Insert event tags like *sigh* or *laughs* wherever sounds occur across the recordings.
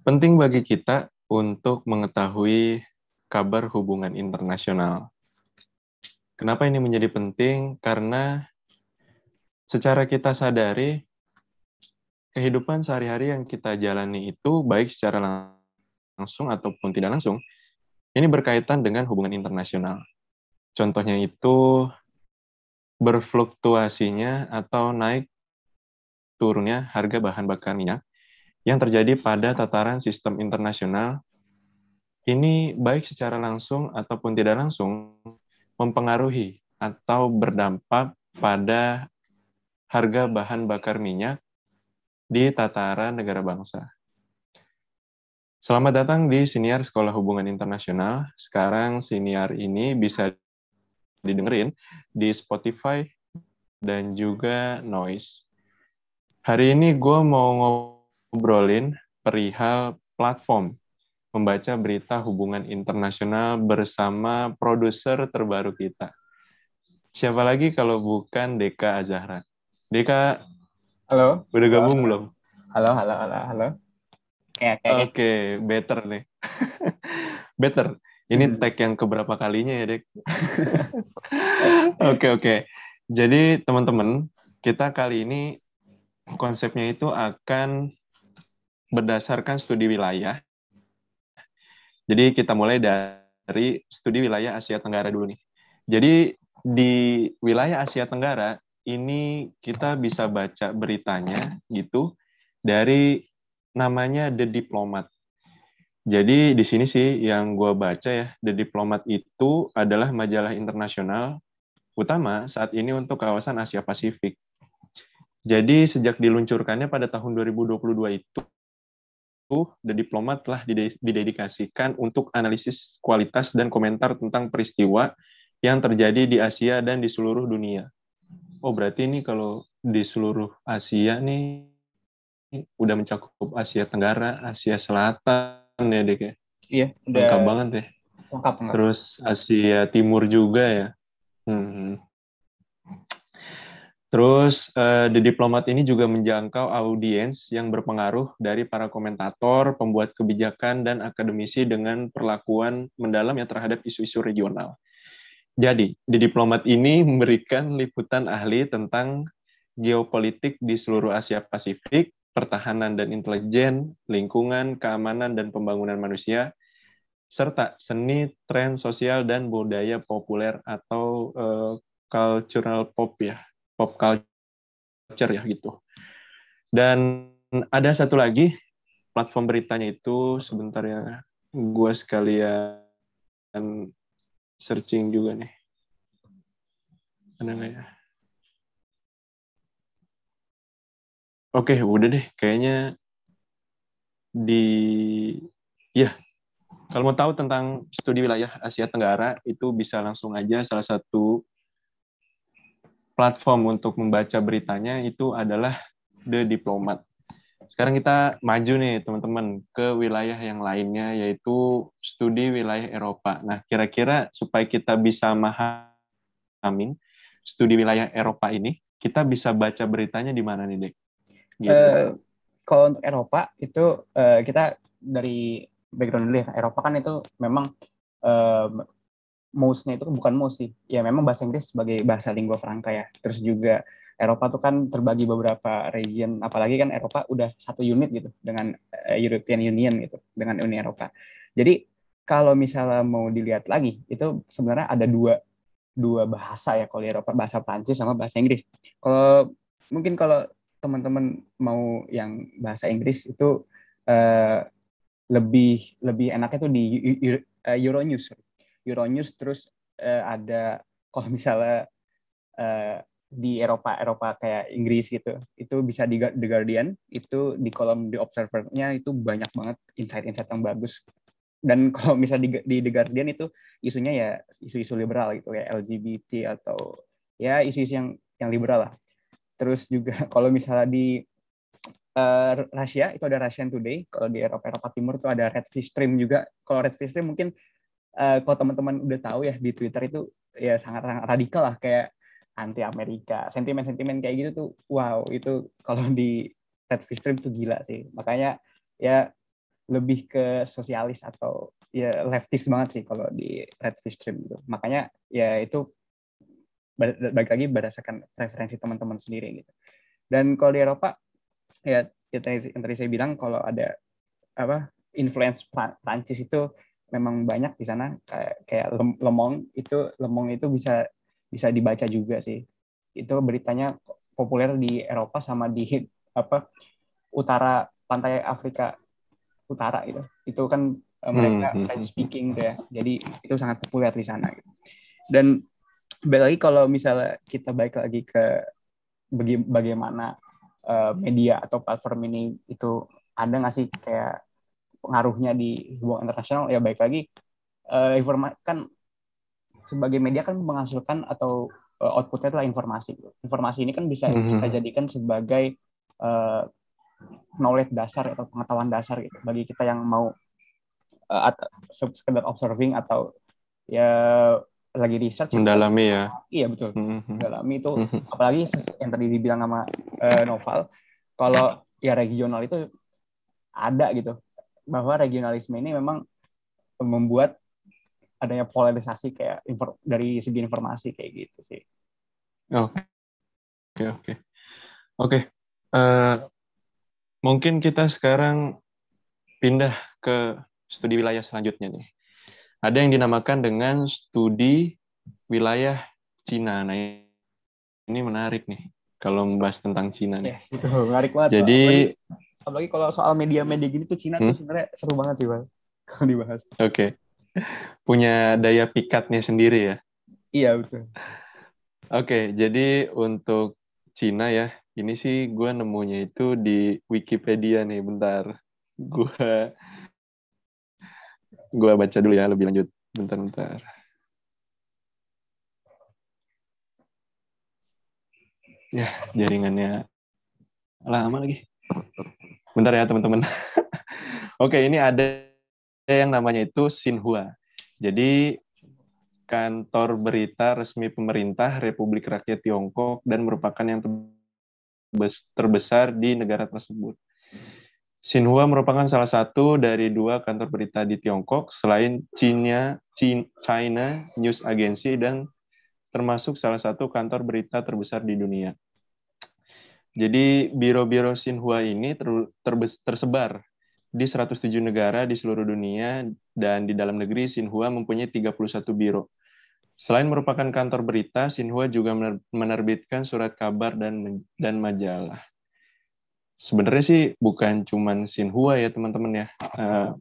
Penting bagi kita untuk mengetahui kabar hubungan internasional. Kenapa ini menjadi penting? Karena secara kita sadari, kehidupan sehari-hari yang kita jalani itu baik secara langsung ataupun tidak langsung, ini berkaitan dengan hubungan internasional. Contohnya itu berfluktuasinya atau naik turunnya harga bahan bakar minyak yang terjadi pada tataran sistem internasional ini baik secara langsung ataupun tidak langsung mempengaruhi atau berdampak pada harga bahan bakar minyak di tataran negara bangsa. Selamat datang di Siniar Sekolah Hubungan Internasional. Sekarang Siniar ini bisa didengerin di Spotify dan juga Noise. Hari ini gue mau ngobrolin perihal platform membaca berita hubungan internasional bersama produser terbaru kita. Siapa lagi kalau bukan Deka Azahra? Deka, halo. Udah gabung halo. belum? Halo, halo, halo, halo. Oke, okay, okay, better nih. *laughs* better. Ini hmm. tag yang keberapa kalinya ya, Dek? *laughs* Oke, oke. Okay, okay. Jadi, teman-teman, kita kali ini konsepnya itu akan berdasarkan studi wilayah. Jadi, kita mulai dari studi wilayah Asia Tenggara dulu nih. Jadi, di wilayah Asia Tenggara, ini kita bisa baca beritanya gitu dari namanya The Diplomat. Jadi di sini sih yang gue baca ya, The Diplomat itu adalah majalah internasional utama saat ini untuk kawasan Asia Pasifik. Jadi sejak diluncurkannya pada tahun 2022 itu, The Diplomat telah didedikasikan untuk analisis kualitas dan komentar tentang peristiwa yang terjadi di Asia dan di seluruh dunia. Oh berarti ini kalau di seluruh Asia nih udah mencakup Asia Tenggara, Asia Selatan ya dek ya. Iya, udah lengkap banget ya. Lengkap, lengkap. Terus Asia Timur juga ya. Hmm. Terus uh, The Diplomat ini juga menjangkau audiens yang berpengaruh dari para komentator, pembuat kebijakan, dan akademisi dengan perlakuan mendalam ya terhadap isu-isu regional. Jadi, The Diplomat ini memberikan liputan ahli tentang geopolitik di seluruh Asia Pasifik, pertahanan dan intelijen, lingkungan, keamanan dan pembangunan manusia, serta seni, tren sosial dan budaya populer atau uh, cultural pop ya, pop culture ya gitu. Dan ada satu lagi platform beritanya itu sebentar ya, gue sekalian searching juga nih. Ada nggak ya? Oke, udah deh. Kayaknya di ya kalau mau tahu tentang studi wilayah Asia Tenggara itu bisa langsung aja salah satu platform untuk membaca beritanya itu adalah The Diplomat. Sekarang kita maju nih teman-teman ke wilayah yang lainnya yaitu studi wilayah Eropa. Nah, kira-kira supaya kita bisa memahami studi wilayah Eropa ini, kita bisa baca beritanya di mana nih, Dek? Gitu. Uh, kalau untuk Eropa itu uh, kita dari background dulu ya. Eropa kan itu memang uh, most-nya itu bukan most sih. Ya memang bahasa Inggris sebagai bahasa lingua franca ya. Terus juga Eropa tuh kan terbagi beberapa region, apalagi kan Eropa udah satu unit gitu dengan uh, European Union gitu, dengan Uni Eropa. Jadi kalau misalnya mau dilihat lagi, itu sebenarnya ada dua dua bahasa ya kalau di Eropa, bahasa Prancis sama bahasa Inggris. Kalau mungkin kalau teman-teman mau yang bahasa Inggris itu uh, lebih lebih enaknya tuh di uh, Euronews. Euronews terus uh, ada kalau misalnya uh, di Eropa Eropa kayak Inggris gitu itu bisa di The Guardian itu di kolom di Observer-nya itu banyak banget insight-insight yang bagus dan *laughs* kalau misalnya di, di The Guardian itu isunya ya isu-isu liberal gitu ya LGBT atau ya isu-isu yang yang liberal lah Terus juga *laughs* kalau misalnya di uh, Rusia itu ada Russian Today, kalau di Eropa Eropa Timur itu ada Red Fish Stream juga. Kalau Red Fish Stream mungkin uh, kalau teman-teman udah tahu ya di Twitter itu ya sangat sangat radikal lah kayak anti Amerika, sentimen-sentimen kayak gitu tuh wow itu kalau di Fish Stream itu gila sih. Makanya ya lebih ke sosialis atau ya leftist banget sih kalau di Red Fish Stream gitu. Makanya ya itu balik lagi berdasarkan preferensi teman-teman sendiri gitu. Dan kalau di Eropa ya yang tadi saya bilang kalau ada apa influence Prancis itu memang banyak di sana kayak kayak Lemong itu Lemong itu bisa bisa dibaca juga sih itu beritanya populer di Eropa sama di apa utara pantai Afrika Utara gitu itu kan eh, mereka hmm, hmm, French hmm. speaking gitu ya jadi itu sangat populer di sana gitu. dan balik lagi kalau misalnya kita balik lagi ke bagaimana uh, media atau platform ini itu ada nggak sih kayak pengaruhnya di hubungan internasional ya baik lagi uh, eh, informasi kan sebagai media kan menghasilkan atau uh, outputnya adalah informasi. Informasi ini kan bisa mm-hmm. kita jadikan sebagai uh, knowledge dasar atau pengetahuan dasar gitu bagi kita yang mau uh, at- sekedar observing atau ya lagi research mendalami ya iya betul mm-hmm. mendalami itu mm-hmm. apalagi yang tadi dibilang sama uh, Noval kalau ya regional itu ada gitu bahwa regionalisme ini memang membuat adanya polarisasi kayak dari segi informasi kayak gitu sih. Oke, oke, oke, oke. Eh, mungkin kita sekarang pindah ke studi wilayah selanjutnya nih. Ada yang dinamakan dengan studi wilayah Cina. Nah ini menarik nih kalau membahas tentang Cina nih. Yes, itu menarik banget. Jadi apalagi kalau soal media-media gini tuh Cina hmm? tuh sebenarnya seru banget sih bang kalau dibahas. Oke, okay. punya daya pikatnya sendiri ya. Iya betul. Oke, okay, jadi untuk Cina ya, ini sih gue nemunya itu di Wikipedia nih, bentar. Gue gue baca dulu ya lebih lanjut. Bentar-bentar. Ya, jaringannya lama lagi. Bentar ya teman-teman. *laughs* Oke, ini ada yang namanya itu Xinhua. Jadi kantor berita resmi pemerintah Republik Rakyat Tiongkok dan merupakan yang terbesar di negara tersebut. Xinhua merupakan salah satu dari dua kantor berita di Tiongkok selain China, China News Agency dan termasuk salah satu kantor berita terbesar di dunia. Jadi biro-biro Xinhua ini ter, ter, tersebar di 107 negara di seluruh dunia dan di dalam negeri Xinhua mempunyai 31 biro. Selain merupakan kantor berita, Xinhua juga menerbitkan surat kabar dan dan majalah. Sebenarnya sih bukan cuman Xinhua ya teman-teman ya. Uh,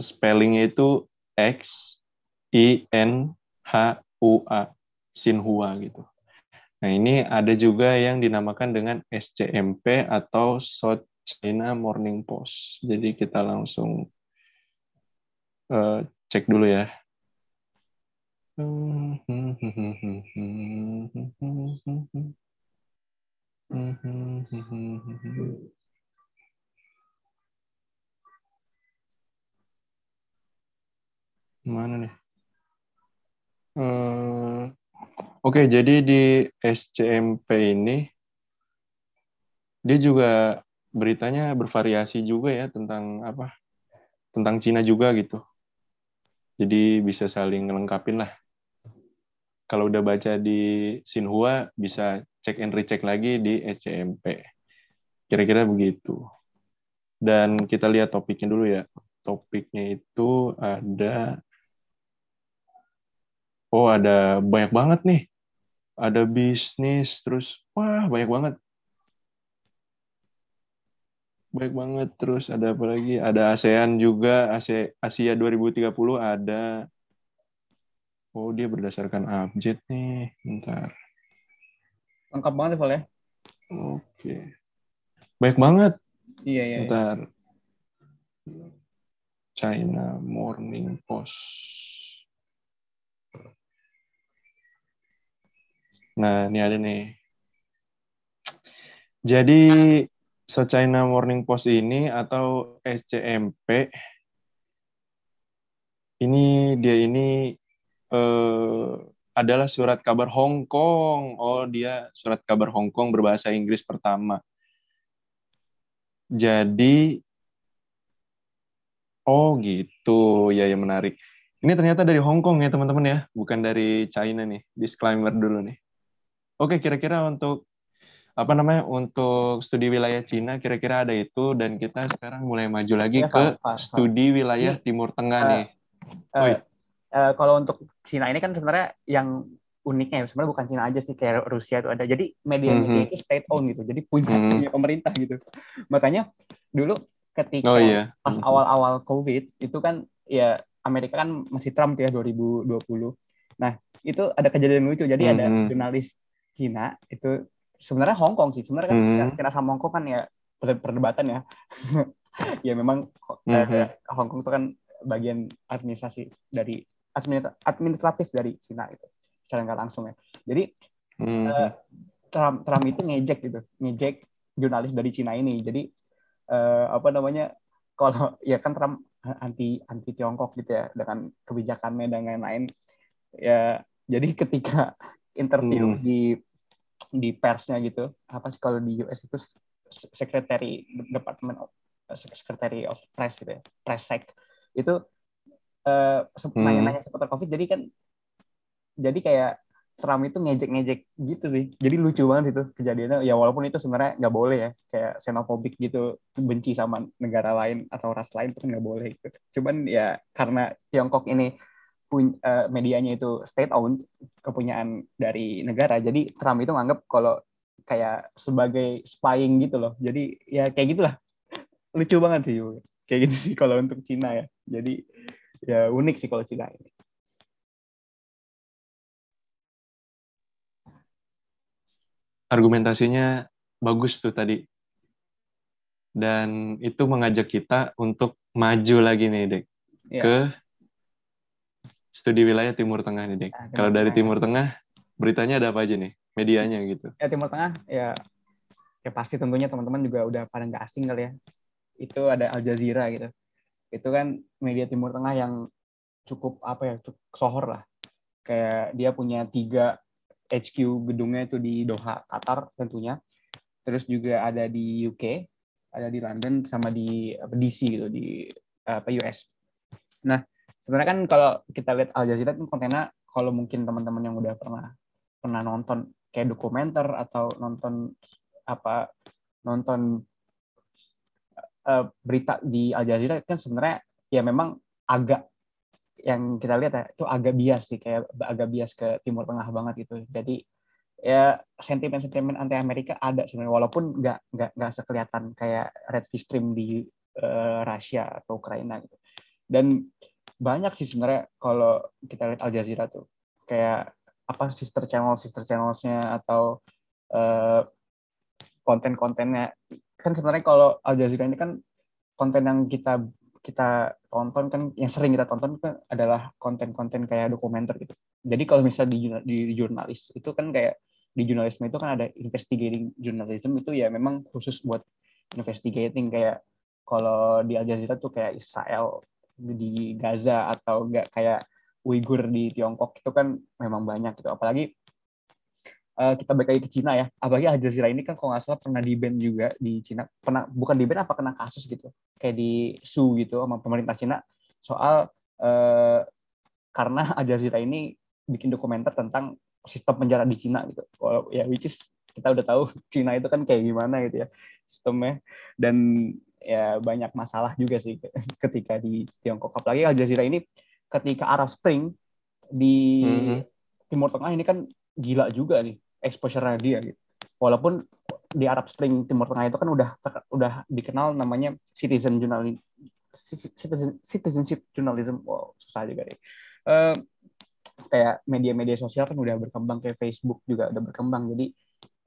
spellingnya itu X I N H U A Xinhua gitu. Nah, ini ada juga yang dinamakan dengan SCMP atau South China Morning Post. Jadi kita langsung uh, cek dulu ya. Mana nih? Uh, Oke, jadi di SCMP ini dia juga beritanya bervariasi juga ya tentang apa? Tentang Cina juga gitu. Jadi bisa saling ngelengkapin lah. Kalau udah baca di Xinhua bisa cek and recheck lagi di SCMP. Kira-kira begitu. Dan kita lihat topiknya dulu ya. Topiknya itu ada Oh, ada banyak banget nih ada bisnis terus wah banyak banget. Banyak banget. Terus ada apa lagi? Ada ASEAN juga Asia, Asia 2030 ada. Oh dia berdasarkan abjad nih. Bentar. Lengkap banget ya Val ya? Oke. Baik banget. Iya iya, iya. bentar. China Morning Post Nah, ini ada nih. Jadi, China Morning Post ini atau SCMP, ini dia ini eh, adalah surat kabar Hong Kong. Oh, dia surat kabar Hong Kong berbahasa Inggris pertama. Jadi Oh gitu, ya ya menarik. Ini ternyata dari Hong Kong ya teman-teman ya, bukan dari China nih. Disclaimer dulu nih. Oke, kira-kira untuk apa namanya untuk studi wilayah Cina kira-kira ada itu dan kita sekarang mulai maju lagi ya, ke Pak, studi wilayah ya. Timur Tengah uh, nih. Uh, uh, kalau untuk Cina ini kan sebenarnya yang uniknya sebenarnya bukan Cina aja sih kayak Rusia itu ada. Jadi media-media mm -hmm. itu state owned gitu. Jadi punya, mm -hmm. punya pemerintah gitu. Makanya dulu ketika oh, iya. pas hmm. awal-awal COVID itu kan ya Amerika kan masih Trump ya 2020. Nah, itu ada kejadian lucu. Jadi mm-hmm. ada hmm. jurnalis Cina itu sebenarnya Hong Kong sih. Sebenarnya kan mm-hmm. Cina sama Hong Kong kan ya perdebatan ya. *laughs* ya memang mm-hmm. Hong Kong itu kan bagian administrasi dari administratif dari Cina itu secara nggak langsung ya. Jadi mm-hmm. uh, Trump Trump itu ngejek gitu, ngejek jurnalis dari Cina ini. Jadi uh, apa namanya kalau ya kan Trump anti anti Tiongkok gitu ya dengan kebijakannya dan lain-lain ya jadi ketika interview hmm. di di persnya gitu apa sih kalau di US itu secretary department of secretary of press gitu ya press sec itu uh, nanya-nanya seputar covid jadi kan jadi kayak Trump itu ngejek-ngejek gitu sih. Jadi lucu banget itu kejadiannya. Ya walaupun itu sebenarnya nggak boleh ya, kayak xenophobic gitu, benci sama negara lain atau ras lain itu nggak boleh gitu. Cuman ya karena Tiongkok ini uh, medianya itu state owned, kepunyaan dari negara. Jadi Trump itu nganggap kalau kayak sebagai spying gitu loh. Jadi ya kayak gitulah. Lucu banget sih. Kayak gitu sih kalau untuk Cina ya. Jadi ya unik sih kalau Cina ini. argumentasinya bagus tuh tadi. Dan itu mengajak kita untuk maju lagi nih, Dek. Ya. Ke studi wilayah Timur Tengah nih, Dek. Nah, Kalau dari. Timur Tengah, beritanya ada apa aja nih? Medianya gitu. Ya, Timur Tengah, ya ya pasti tentunya teman-teman juga udah pada nggak asing kali ya. Itu ada Al Jazeera gitu. Itu kan media Timur Tengah yang cukup apa ya, cukup sohor lah. Kayak dia punya tiga HQ gedungnya itu di Doha, Qatar tentunya. Terus juga ada di UK, ada di London sama di apa, DC gitu di apa US. Nah, sebenarnya kan kalau kita lihat Al Jazeera itu kontennya kalau mungkin teman-teman yang udah pernah pernah nonton kayak dokumenter atau nonton apa nonton uh, berita di Al Jazeera kan sebenarnya ya memang agak yang kita lihat ya itu agak bias sih kayak agak bias ke Timur Tengah banget gitu. Jadi ya sentimen-sentimen anti Amerika ada sebenarnya walaupun nggak nggak nggak sekelihatan kayak Red Stream di uh, Rusia atau Ukraina gitu. Dan banyak sih sebenarnya kalau kita lihat Al Jazeera tuh. Kayak apa sister channel sister channelsnya atau uh, konten-kontennya. Kan sebenarnya kalau Al Jazeera ini kan konten yang kita kita tonton kan yang sering kita tonton kan adalah konten-konten kayak dokumenter gitu. Jadi kalau misalnya di, di, di jurnalis itu kan kayak di jurnalisme itu kan ada investigating journalism itu ya memang khusus buat investigating. Kayak kalau di Al Jazeera tuh kayak Israel di Gaza atau enggak kayak Uighur di Tiongkok itu kan memang banyak gitu. Apalagi uh, kita balik lagi ke Cina ya. Apalagi Al Jazeera ini kan kalau nggak salah pernah di ban juga di Cina. Pernah bukan di ban apa kena kasus gitu. Kayak di su gitu sama pemerintah Cina soal uh, karena Al Jazeera ini bikin dokumenter tentang sistem penjara di Cina gitu. Kalau ya which is kita udah tahu Cina itu kan kayak gimana gitu ya sistemnya dan ya banyak masalah juga sih *laughs* ketika di Tiongkok. Apalagi Al Jazeera ini ketika Arab Spring di mm -hmm. Timur Tengah ini kan gila juga nih exposure dia gitu. Walaupun di Arab Spring Timur Tengah itu kan udah udah dikenal namanya citizen journalism citizen, citizenship journalism wow susah juga deh uh, kayak media-media sosial kan udah berkembang kayak Facebook juga udah berkembang jadi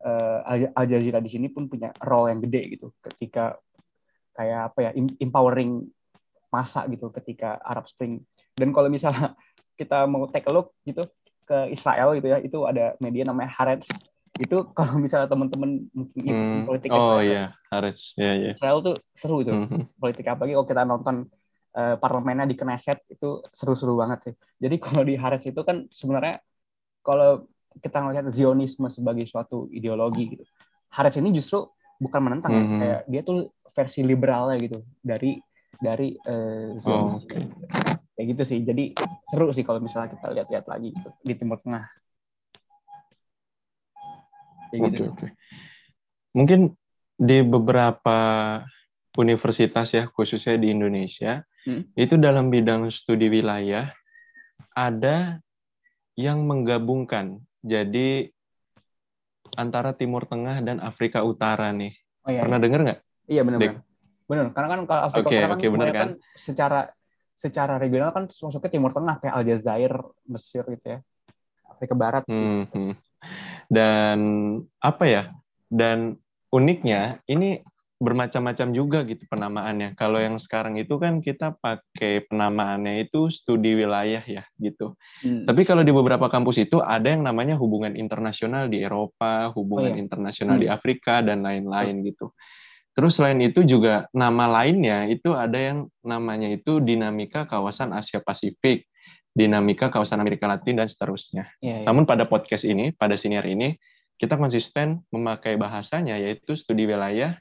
uh, Al Jazeera di sini pun punya role yang gede gitu ketika kayak apa ya empowering masa gitu ketika Arab Spring. Dan kalau misalnya *laughs* kita mau take a look gitu ke Israel gitu ya itu ada media namanya Haaretz. Itu *laughs* kalau misalnya teman-teman mungkin hmm. politik oh, Israel oh iya Haaretz. Yeah, yeah. Israel tuh seru itu. Hmm. politik apa lagi? Kalau kita nonton uh, parlemennya di Knesset itu seru-seru banget sih. Jadi *laughs* kalau di Haaretz itu kan sebenarnya kalau kita melihat Zionisme sebagai suatu ideologi gitu Haaretz ini justru bukan menentang mm -hmm. kayak dia tuh versi liberalnya gitu dari dari uh, oh, okay. kayak gitu sih jadi seru sih kalau misalnya kita lihat-lihat lagi gitu, di Timur Tengah kayak okay, gitu okay. mungkin di beberapa universitas ya khususnya di Indonesia hmm. itu dalam bidang studi wilayah ada yang menggabungkan jadi antara Timur Tengah dan Afrika Utara nih. Oh, iya, Pernah iya. dengar nggak? Iya benar. Benar. Karena kan kalau Afrika okay, Utara okay, kan, bener, kan? kan secara secara regional kan masuknya Timur Tengah kayak Aljazair, Mesir gitu ya. Afrika Barat. Hmm, gitu. hmm. Dan apa ya? Dan uniknya ini bermacam-macam juga gitu penamaannya. Kalau yang sekarang itu kan kita pakai penamaannya itu studi wilayah ya gitu. Hmm. Tapi kalau di beberapa kampus itu ada yang namanya hubungan internasional di Eropa, hubungan oh, iya. internasional hmm. di Afrika dan lain-lain gitu. Terus selain itu juga nama lainnya itu ada yang namanya itu dinamika kawasan Asia Pasifik, dinamika kawasan Amerika Latin dan seterusnya. Ya, ya. Namun pada podcast ini, pada senior ini kita konsisten memakai bahasanya yaitu studi wilayah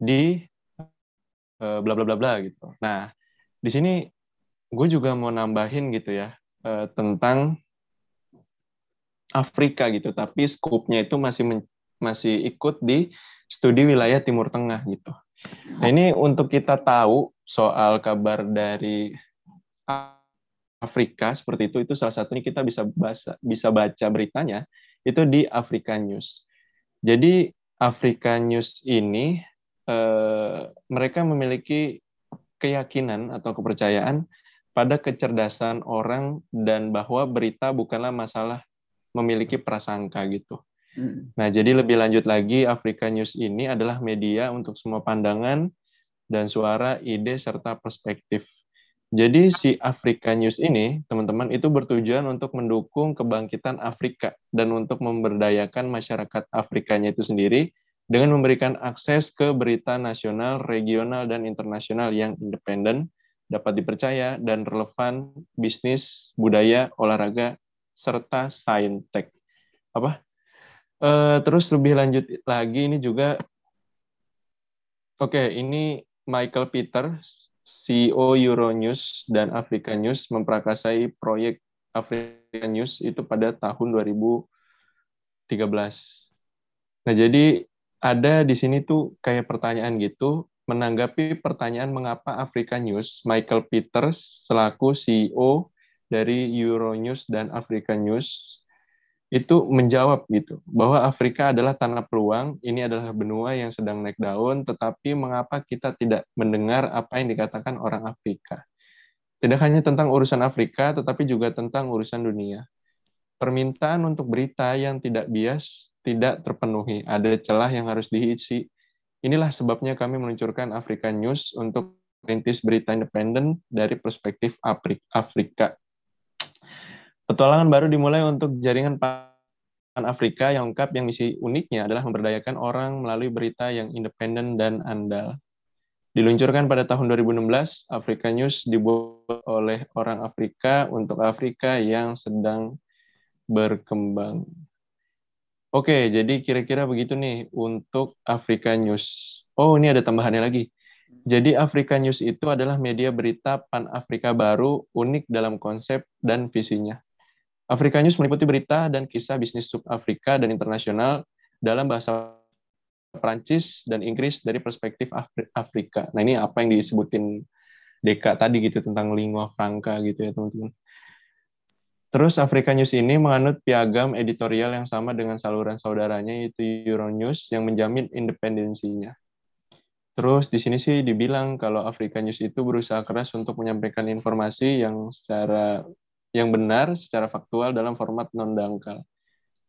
di uh, bla bla bla bla gitu. Nah, di sini gue juga mau nambahin gitu ya uh, tentang Afrika gitu, tapi skupnya itu masih men, masih ikut di studi wilayah Timur Tengah gitu. Nah, ini untuk kita tahu soal kabar dari Afrika seperti itu itu salah satunya kita bisa baca bisa baca beritanya itu di Afrika News. Jadi Afrika News ini Eh, mereka memiliki keyakinan atau kepercayaan pada kecerdasan orang dan bahwa berita bukanlah masalah memiliki prasangka gitu. Hmm. Nah, jadi lebih lanjut lagi, Afrika News ini adalah media untuk semua pandangan dan suara, ide, serta perspektif. Jadi si Afrika News ini, teman-teman, itu bertujuan untuk mendukung kebangkitan Afrika dan untuk memberdayakan masyarakat Afrikanya itu sendiri dengan memberikan akses ke berita nasional, regional, dan internasional yang independen, dapat dipercaya, dan relevan bisnis, budaya, olahraga, serta saintek. Apa? Uh, terus lebih lanjut lagi ini juga, oke, okay, ini Michael Peter, CEO Euronews dan Africa News memprakarsai proyek Africa News itu pada tahun 2013. Nah, jadi ada di sini tuh kayak pertanyaan gitu, menanggapi pertanyaan mengapa Afrika News, Michael Peters selaku CEO dari Euronews dan Afrika News itu menjawab gitu bahwa Afrika adalah tanah peluang, ini adalah benua yang sedang naik daun, tetapi mengapa kita tidak mendengar apa yang dikatakan orang Afrika? Tidak hanya tentang urusan Afrika, tetapi juga tentang urusan dunia. Permintaan untuk berita yang tidak bias tidak terpenuhi, ada celah yang harus diisi. Inilah sebabnya kami meluncurkan Afrika News untuk merintis berita independen dari perspektif Afrika. Petualangan baru dimulai untuk jaringan Pan Afrika yang lengkap yang misi uniknya adalah memberdayakan orang melalui berita yang independen dan andal. Diluncurkan pada tahun 2016, Afrika News dibuat oleh orang Afrika untuk Afrika yang sedang berkembang. Oke, jadi kira-kira begitu nih untuk Afrika News. Oh, ini ada tambahannya lagi. Jadi Afrika News itu adalah media berita pan-Afrika baru, unik dalam konsep dan visinya. Afrika News meliputi berita dan kisah bisnis sub-Afrika dan internasional dalam bahasa Prancis dan Inggris dari perspektif Afrika. Nah, ini apa yang disebutin Deka tadi gitu tentang lingua franca gitu ya, teman-teman. Terus Afrika News ini menganut piagam editorial yang sama dengan saluran saudaranya yaitu Euronews yang menjamin independensinya. Terus di sini sih dibilang kalau Afrika News itu berusaha keras untuk menyampaikan informasi yang secara yang benar secara faktual dalam format non dangkal.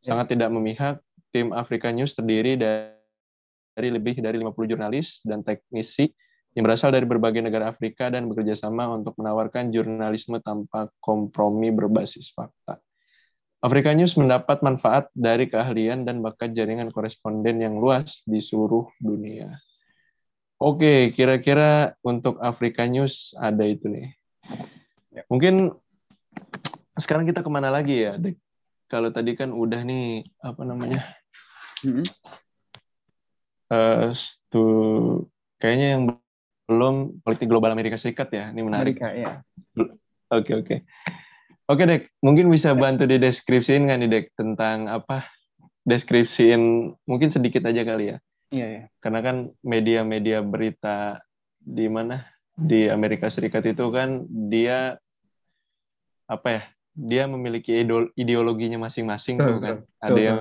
Ya. Sangat tidak memihak, tim Afrika News terdiri dari lebih dari 50 jurnalis dan teknisi yang berasal dari berbagai negara Afrika dan bekerja sama untuk menawarkan jurnalisme tanpa kompromi berbasis fakta. Afrika News mendapat manfaat dari keahlian dan bakat jaringan koresponden yang luas di seluruh dunia. Oke, kira-kira untuk Afrika News ada itu nih. Ya. Mungkin sekarang kita ke mana lagi ya, Dek? Kalau tadi kan udah nih, apa namanya, mm -hmm. uh, stu, kayaknya yang belum politik global Amerika Serikat ya. Ini menarik. Amerika, ya. Oke, oke. Oke, Dek. Mungkin bisa bantu di deskripsiin nggak nih, Dek, tentang apa? Deskripsiin mungkin sedikit aja kali ya. Iya, iya. Karena kan media-media berita di mana? Di Amerika Serikat itu kan dia apa ya? Dia memiliki ideologinya masing-masing tuh kan. Ada yang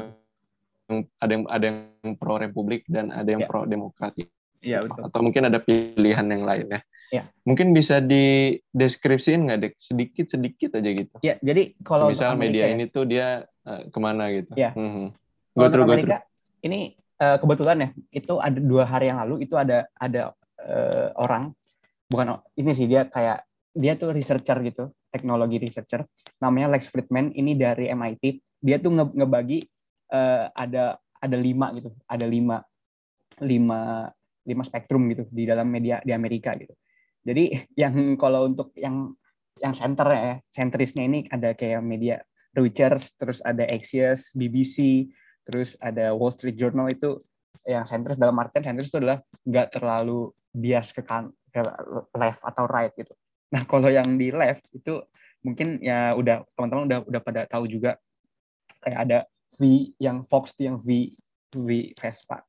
ada yang ada yang pro republik dan ada yang ya. pro demokratik Iya betul. Atau mungkin ada pilihan yang lain ya. Iya. Mungkin bisa dideskripsiin nggak dek sedikit sedikit aja gitu. Iya. Jadi kalau misal media ya. ini tuh dia uh, ke mana gitu. Iya. Hmm. Go through, Amerika ini uh, kebetulan ya itu ada dua hari yang lalu itu ada ada uh, orang bukan ini sih dia kayak dia tuh researcher gitu teknologi researcher namanya Lex Friedman ini dari MIT dia tuh nge ngebagi uh, ada ada lima gitu ada lima lima lima spektrum gitu di dalam media di Amerika gitu. Jadi *laughs* yang kalau untuk yang yang center ya, sentrisnya ini ada kayak media Reuters, terus ada Axios, BBC, terus ada Wall Street Journal itu yang sentris dalam artian sentris itu adalah nggak terlalu bias ke kan ke left atau right gitu. Nah kalau yang di left itu mungkin ya udah teman-teman udah udah pada tahu juga kayak ada V yang Fox yang V V Vespa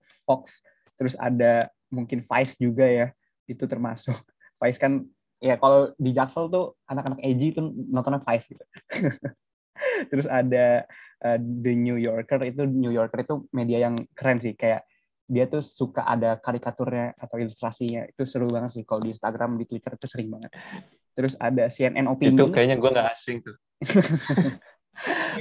Fox terus ada mungkin Vice juga ya itu termasuk. *laughs* Vice kan ya kalau di Jaksel tuh anak-anak edgy itu nontonnya Vice gitu. *laughs* Terus ada uh, The New Yorker itu New Yorker itu media yang keren sih. Kayak dia tuh suka ada karikaturnya atau ilustrasinya. Itu seru banget sih. Kalau di Instagram di Twitter itu sering banget. Terus ada CNN Opinion. Itu kayaknya gue nggak asing tuh *laughs*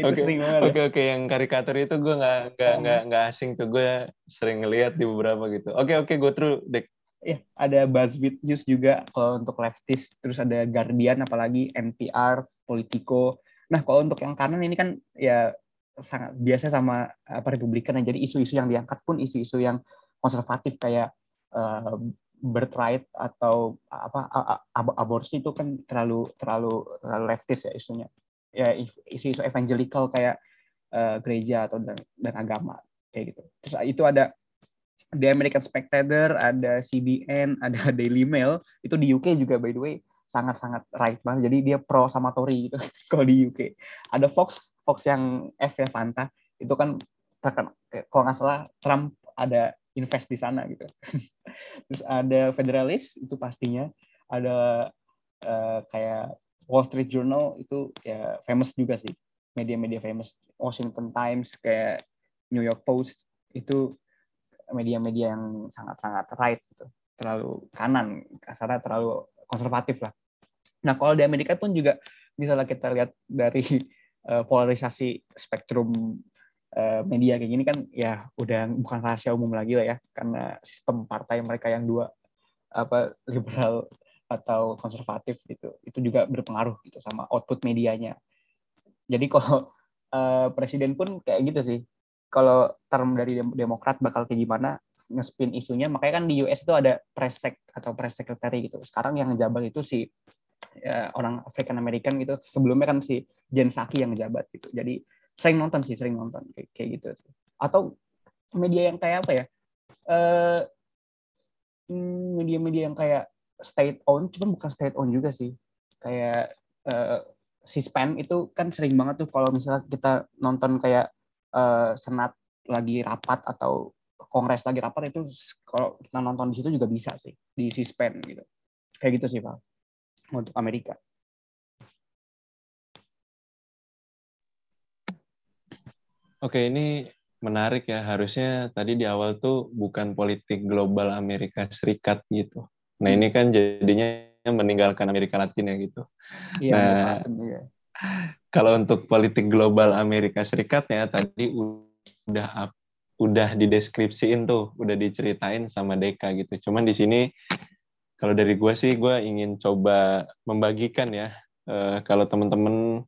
Oke oke oke yang karikatur itu gue nggak nggak oh. nggak nggak asing tuh gue sering ngeliat di beberapa gitu. Oke oke gue through dek. Iya ada BuzzFeed News juga kalau untuk leftist terus ada Guardian apalagi NPR, Politico. Nah kalau untuk yang kanan ini kan ya sangat biasa sama apa Republikan ya. Jadi isu-isu yang diangkat pun isu-isu yang konservatif kayak uh, birthright atau apa aborsi itu kan terlalu terlalu terlalu leftist ya isunya ya isu-isu evangelical kayak uh, gereja atau dan, dan agama kayak gitu. Terus itu ada The American Spectator, ada CBN, *laughs* ada Daily Mail. Itu di UK juga by the way sangat-sangat right banget. Jadi dia pro sama Tory gitu *laughs* kalau di UK. Ada Fox, Fox yang F ya Fanta. Itu kan terkenal kalau nggak salah Trump ada invest di sana gitu. *laughs* Terus ada Federalist itu pastinya. Ada uh, kayak Wall Street Journal itu ya famous juga sih. Media-media famous. Washington Times kayak New York Post itu media-media yang sangat-sangat right gitu. Terlalu kanan kasarnya terlalu konservatif lah. Nah kalau di Amerika pun juga bisa kita lihat dari uh, *laughs* polarisasi spektrum uh, media kayak gini kan ya udah bukan rahasia umum lagi lah ya. Karena sistem partai mereka yang dua apa liberal atau konservatif gitu itu juga berpengaruh gitu sama output medianya. Jadi *laughs* kalau uh, presiden pun kayak gitu sih. Kalau term dari Demokrat bakal kayak gimana ngespin isunya makanya kan di US itu ada press sec atau press secretary gitu. Sekarang yang ngejabat itu si ya, orang African American gitu. Sebelumnya kan si Jen Psaki yang ngejabat gitu. Jadi sering nonton sih sering nonton kayak, kayak gitu. Atau media yang kayak apa ya? Uh, media-media yang kayak state owned, cuma bukan state owned juga sih. Kayak uh, si spam itu kan sering banget tuh kalau misalnya kita nonton kayak uh, senat lagi rapat atau kongres lagi rapat itu kalau kita nonton di situ juga bisa sih di si spam gitu. Kayak gitu sih, Pak. Untuk Amerika. Oke, ini menarik ya. Harusnya tadi di awal tuh bukan politik global Amerika Serikat gitu. Nah ini kan jadinya meninggalkan Amerika Latin ya gitu. Iya, nah, iya. kalau untuk politik global Amerika Serikat ya tadi udah udah dideskripsiin tuh, udah diceritain sama Deka gitu. Cuman di sini kalau dari gue sih gue ingin coba membagikan ya uh, kalau temen-temen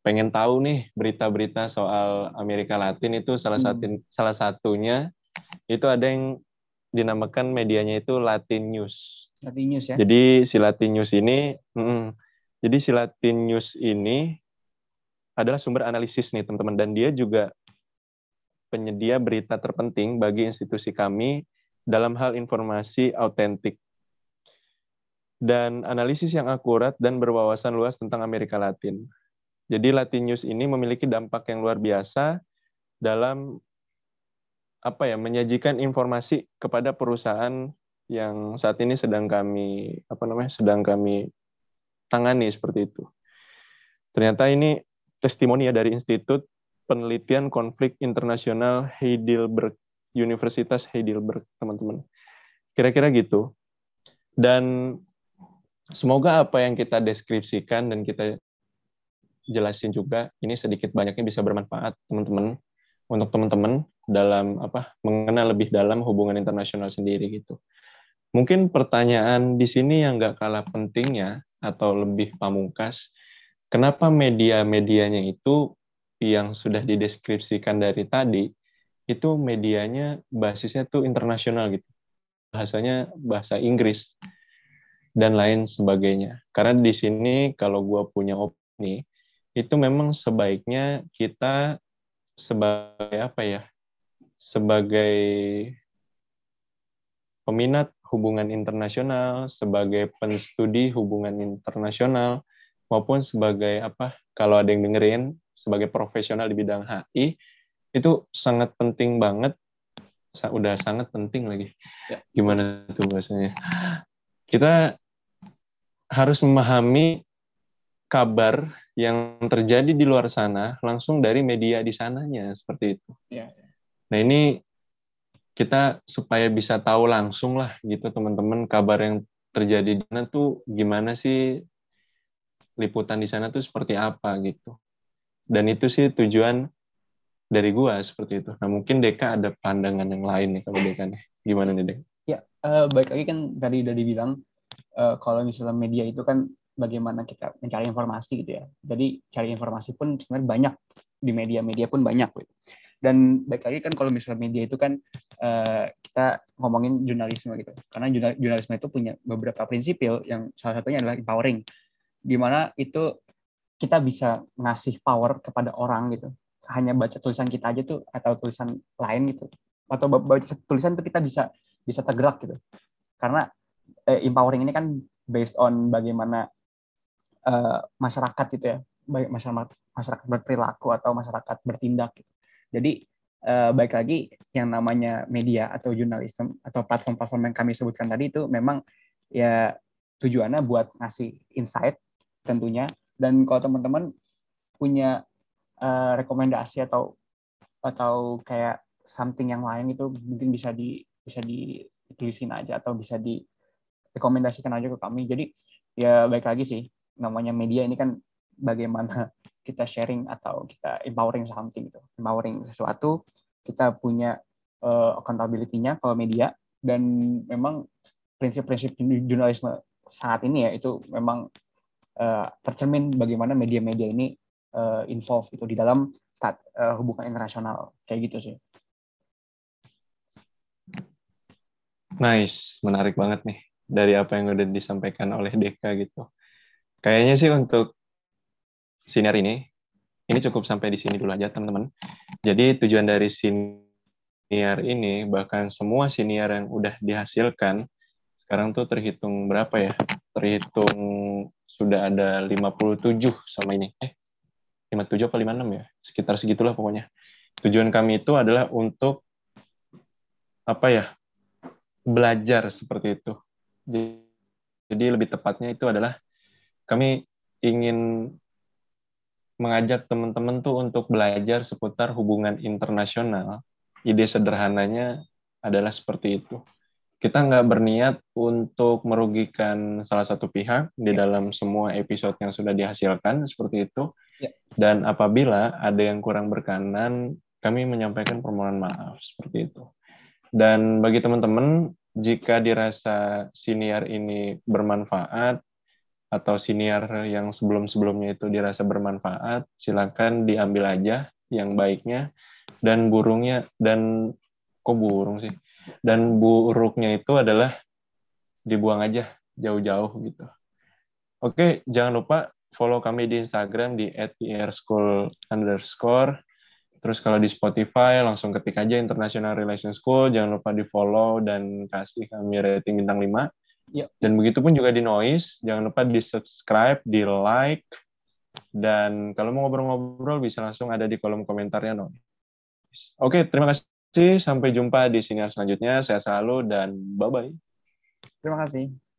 pengen tahu nih berita-berita soal Amerika Latin itu salah satu hmm. salah satunya itu ada yang dinamakan medianya itu Latin News. Latin News ya. Jadi si Latin News ini, mm, jadi si Latin News ini adalah sumber analisis nih teman-teman dan dia juga penyedia berita terpenting bagi institusi kami dalam hal informasi autentik dan analisis yang akurat dan berwawasan luas tentang Amerika Latin. Jadi Latin News ini memiliki dampak yang luar biasa dalam apa ya menyajikan informasi kepada perusahaan yang saat ini sedang kami apa namanya sedang kami tangani seperti itu. Ternyata ini testimoni ya dari Institut Penelitian Konflik Internasional Heidelberg Universitas Heidelberg teman-teman. Kira-kira gitu. Dan semoga apa yang kita deskripsikan dan kita jelasin juga ini sedikit banyaknya bisa bermanfaat teman-teman untuk teman-teman dalam apa mengenal lebih dalam hubungan internasional sendiri gitu. Mungkin pertanyaan di sini yang nggak kalah pentingnya atau lebih pamungkas, kenapa media-medianya itu yang sudah dideskripsikan dari tadi, itu medianya basisnya tuh internasional gitu. Bahasanya bahasa Inggris dan lain sebagainya. Karena di sini kalau gue punya opini, itu memang sebaiknya kita sebagai apa ya, sebagai peminat hubungan internasional, sebagai penstudi hubungan internasional, maupun sebagai apa kalau ada yang dengerin sebagai profesional di bidang HI itu sangat penting banget. Udah sangat penting lagi. Ya. gimana tuh bahasanya? Kita harus memahami kabar yang terjadi di luar sana langsung dari media di sananya seperti itu ya. nah ini kita supaya bisa tahu langsung lah gitu teman-teman kabar yang terjadi di sana tuh gimana sih liputan di sana tuh seperti apa gitu. Dan itu sih tujuan dari gua seperti itu. Nah mungkin Deka ada pandangan yang lain nih kalau Deka nih. Gimana nih Deka? Ya, uh, baik lagi kan tadi udah dibilang uh, kalau misalnya media itu kan bagaimana kita mencari informasi gitu ya. Jadi cari informasi pun sebenarnya banyak di media-media pun banyak gitu dan baik lagi kan kalau misalnya media itu kan uh, kita ngomongin jurnalisme gitu. Karena jurnalisme itu punya beberapa prinsipil yang salah satunya adalah empowering. Gimana itu kita bisa ngasih power kepada orang gitu. Hanya baca tulisan kita aja tuh atau tulisan lain gitu. Atau baca tulisan tuh kita bisa bisa tergerak gitu. Karena eh, empowering ini kan based on bagaimana uh, masyarakat gitu ya baik masyarakat masyarakat berperilaku atau masyarakat bertindak gitu. Jadi uh, baik lagi yang namanya media atau jurnalisme atau platform-platform yang kami sebutkan tadi itu memang ya tujuannya buat ngasih insight tentunya dan kalau teman-teman punya uh, rekomendasi atau atau kayak something yang lain itu mungkin bisa di bisa ditulisin aja atau bisa direkomendasikan aja ke kami. Jadi ya baik lagi sih namanya media ini kan bagaimana kita sharing atau kita empowering something gitu empowering sesuatu kita punya uh, accountability-nya kalau media dan memang prinsip-prinsip jurnalisme saat ini ya itu memang uh, tercermin bagaimana media-media ini uh, involve itu di dalam stat, uh, hubungan internasional kayak gitu sih. Nice, menarik banget nih dari apa yang udah disampaikan oleh Deka gitu. Kayaknya sih untuk senior ini, ini cukup sampai di sini dulu aja teman-teman. Jadi tujuan dari senior ini, bahkan semua senior yang udah dihasilkan, sekarang tuh terhitung berapa ya? Terhitung sudah ada 57 sama ini. Eh, 57 apa 56 ya? Sekitar segitulah pokoknya. Tujuan kami itu adalah untuk apa ya? belajar seperti itu. Jadi lebih tepatnya itu adalah kami ingin mengajak teman-teman tuh untuk belajar seputar hubungan internasional. Ide sederhananya adalah seperti itu. Kita nggak berniat untuk merugikan salah satu pihak di ya. dalam semua episode yang sudah dihasilkan seperti itu. Ya. Dan apabila ada yang kurang berkenan, kami menyampaikan permohonan maaf seperti itu. Dan bagi teman-teman, jika dirasa siniar ini bermanfaat, atau senior yang sebelum-sebelumnya itu dirasa bermanfaat, silakan diambil aja yang baiknya dan burungnya dan kok burung sih? Dan buruknya itu adalah dibuang aja jauh-jauh gitu. Oke, jangan lupa follow kami di Instagram di @school underscore Terus kalau di Spotify langsung ketik aja International Relations School, jangan lupa di follow dan kasih kami rating bintang 5. Yuk. Dan begitu pun juga di Noise, jangan lupa di subscribe, di like, dan kalau mau ngobrol-ngobrol bisa langsung ada di kolom komentarnya Noise. Oke, terima kasih. Sampai jumpa di sini selanjutnya. Saya selalu dan bye-bye. Terima kasih.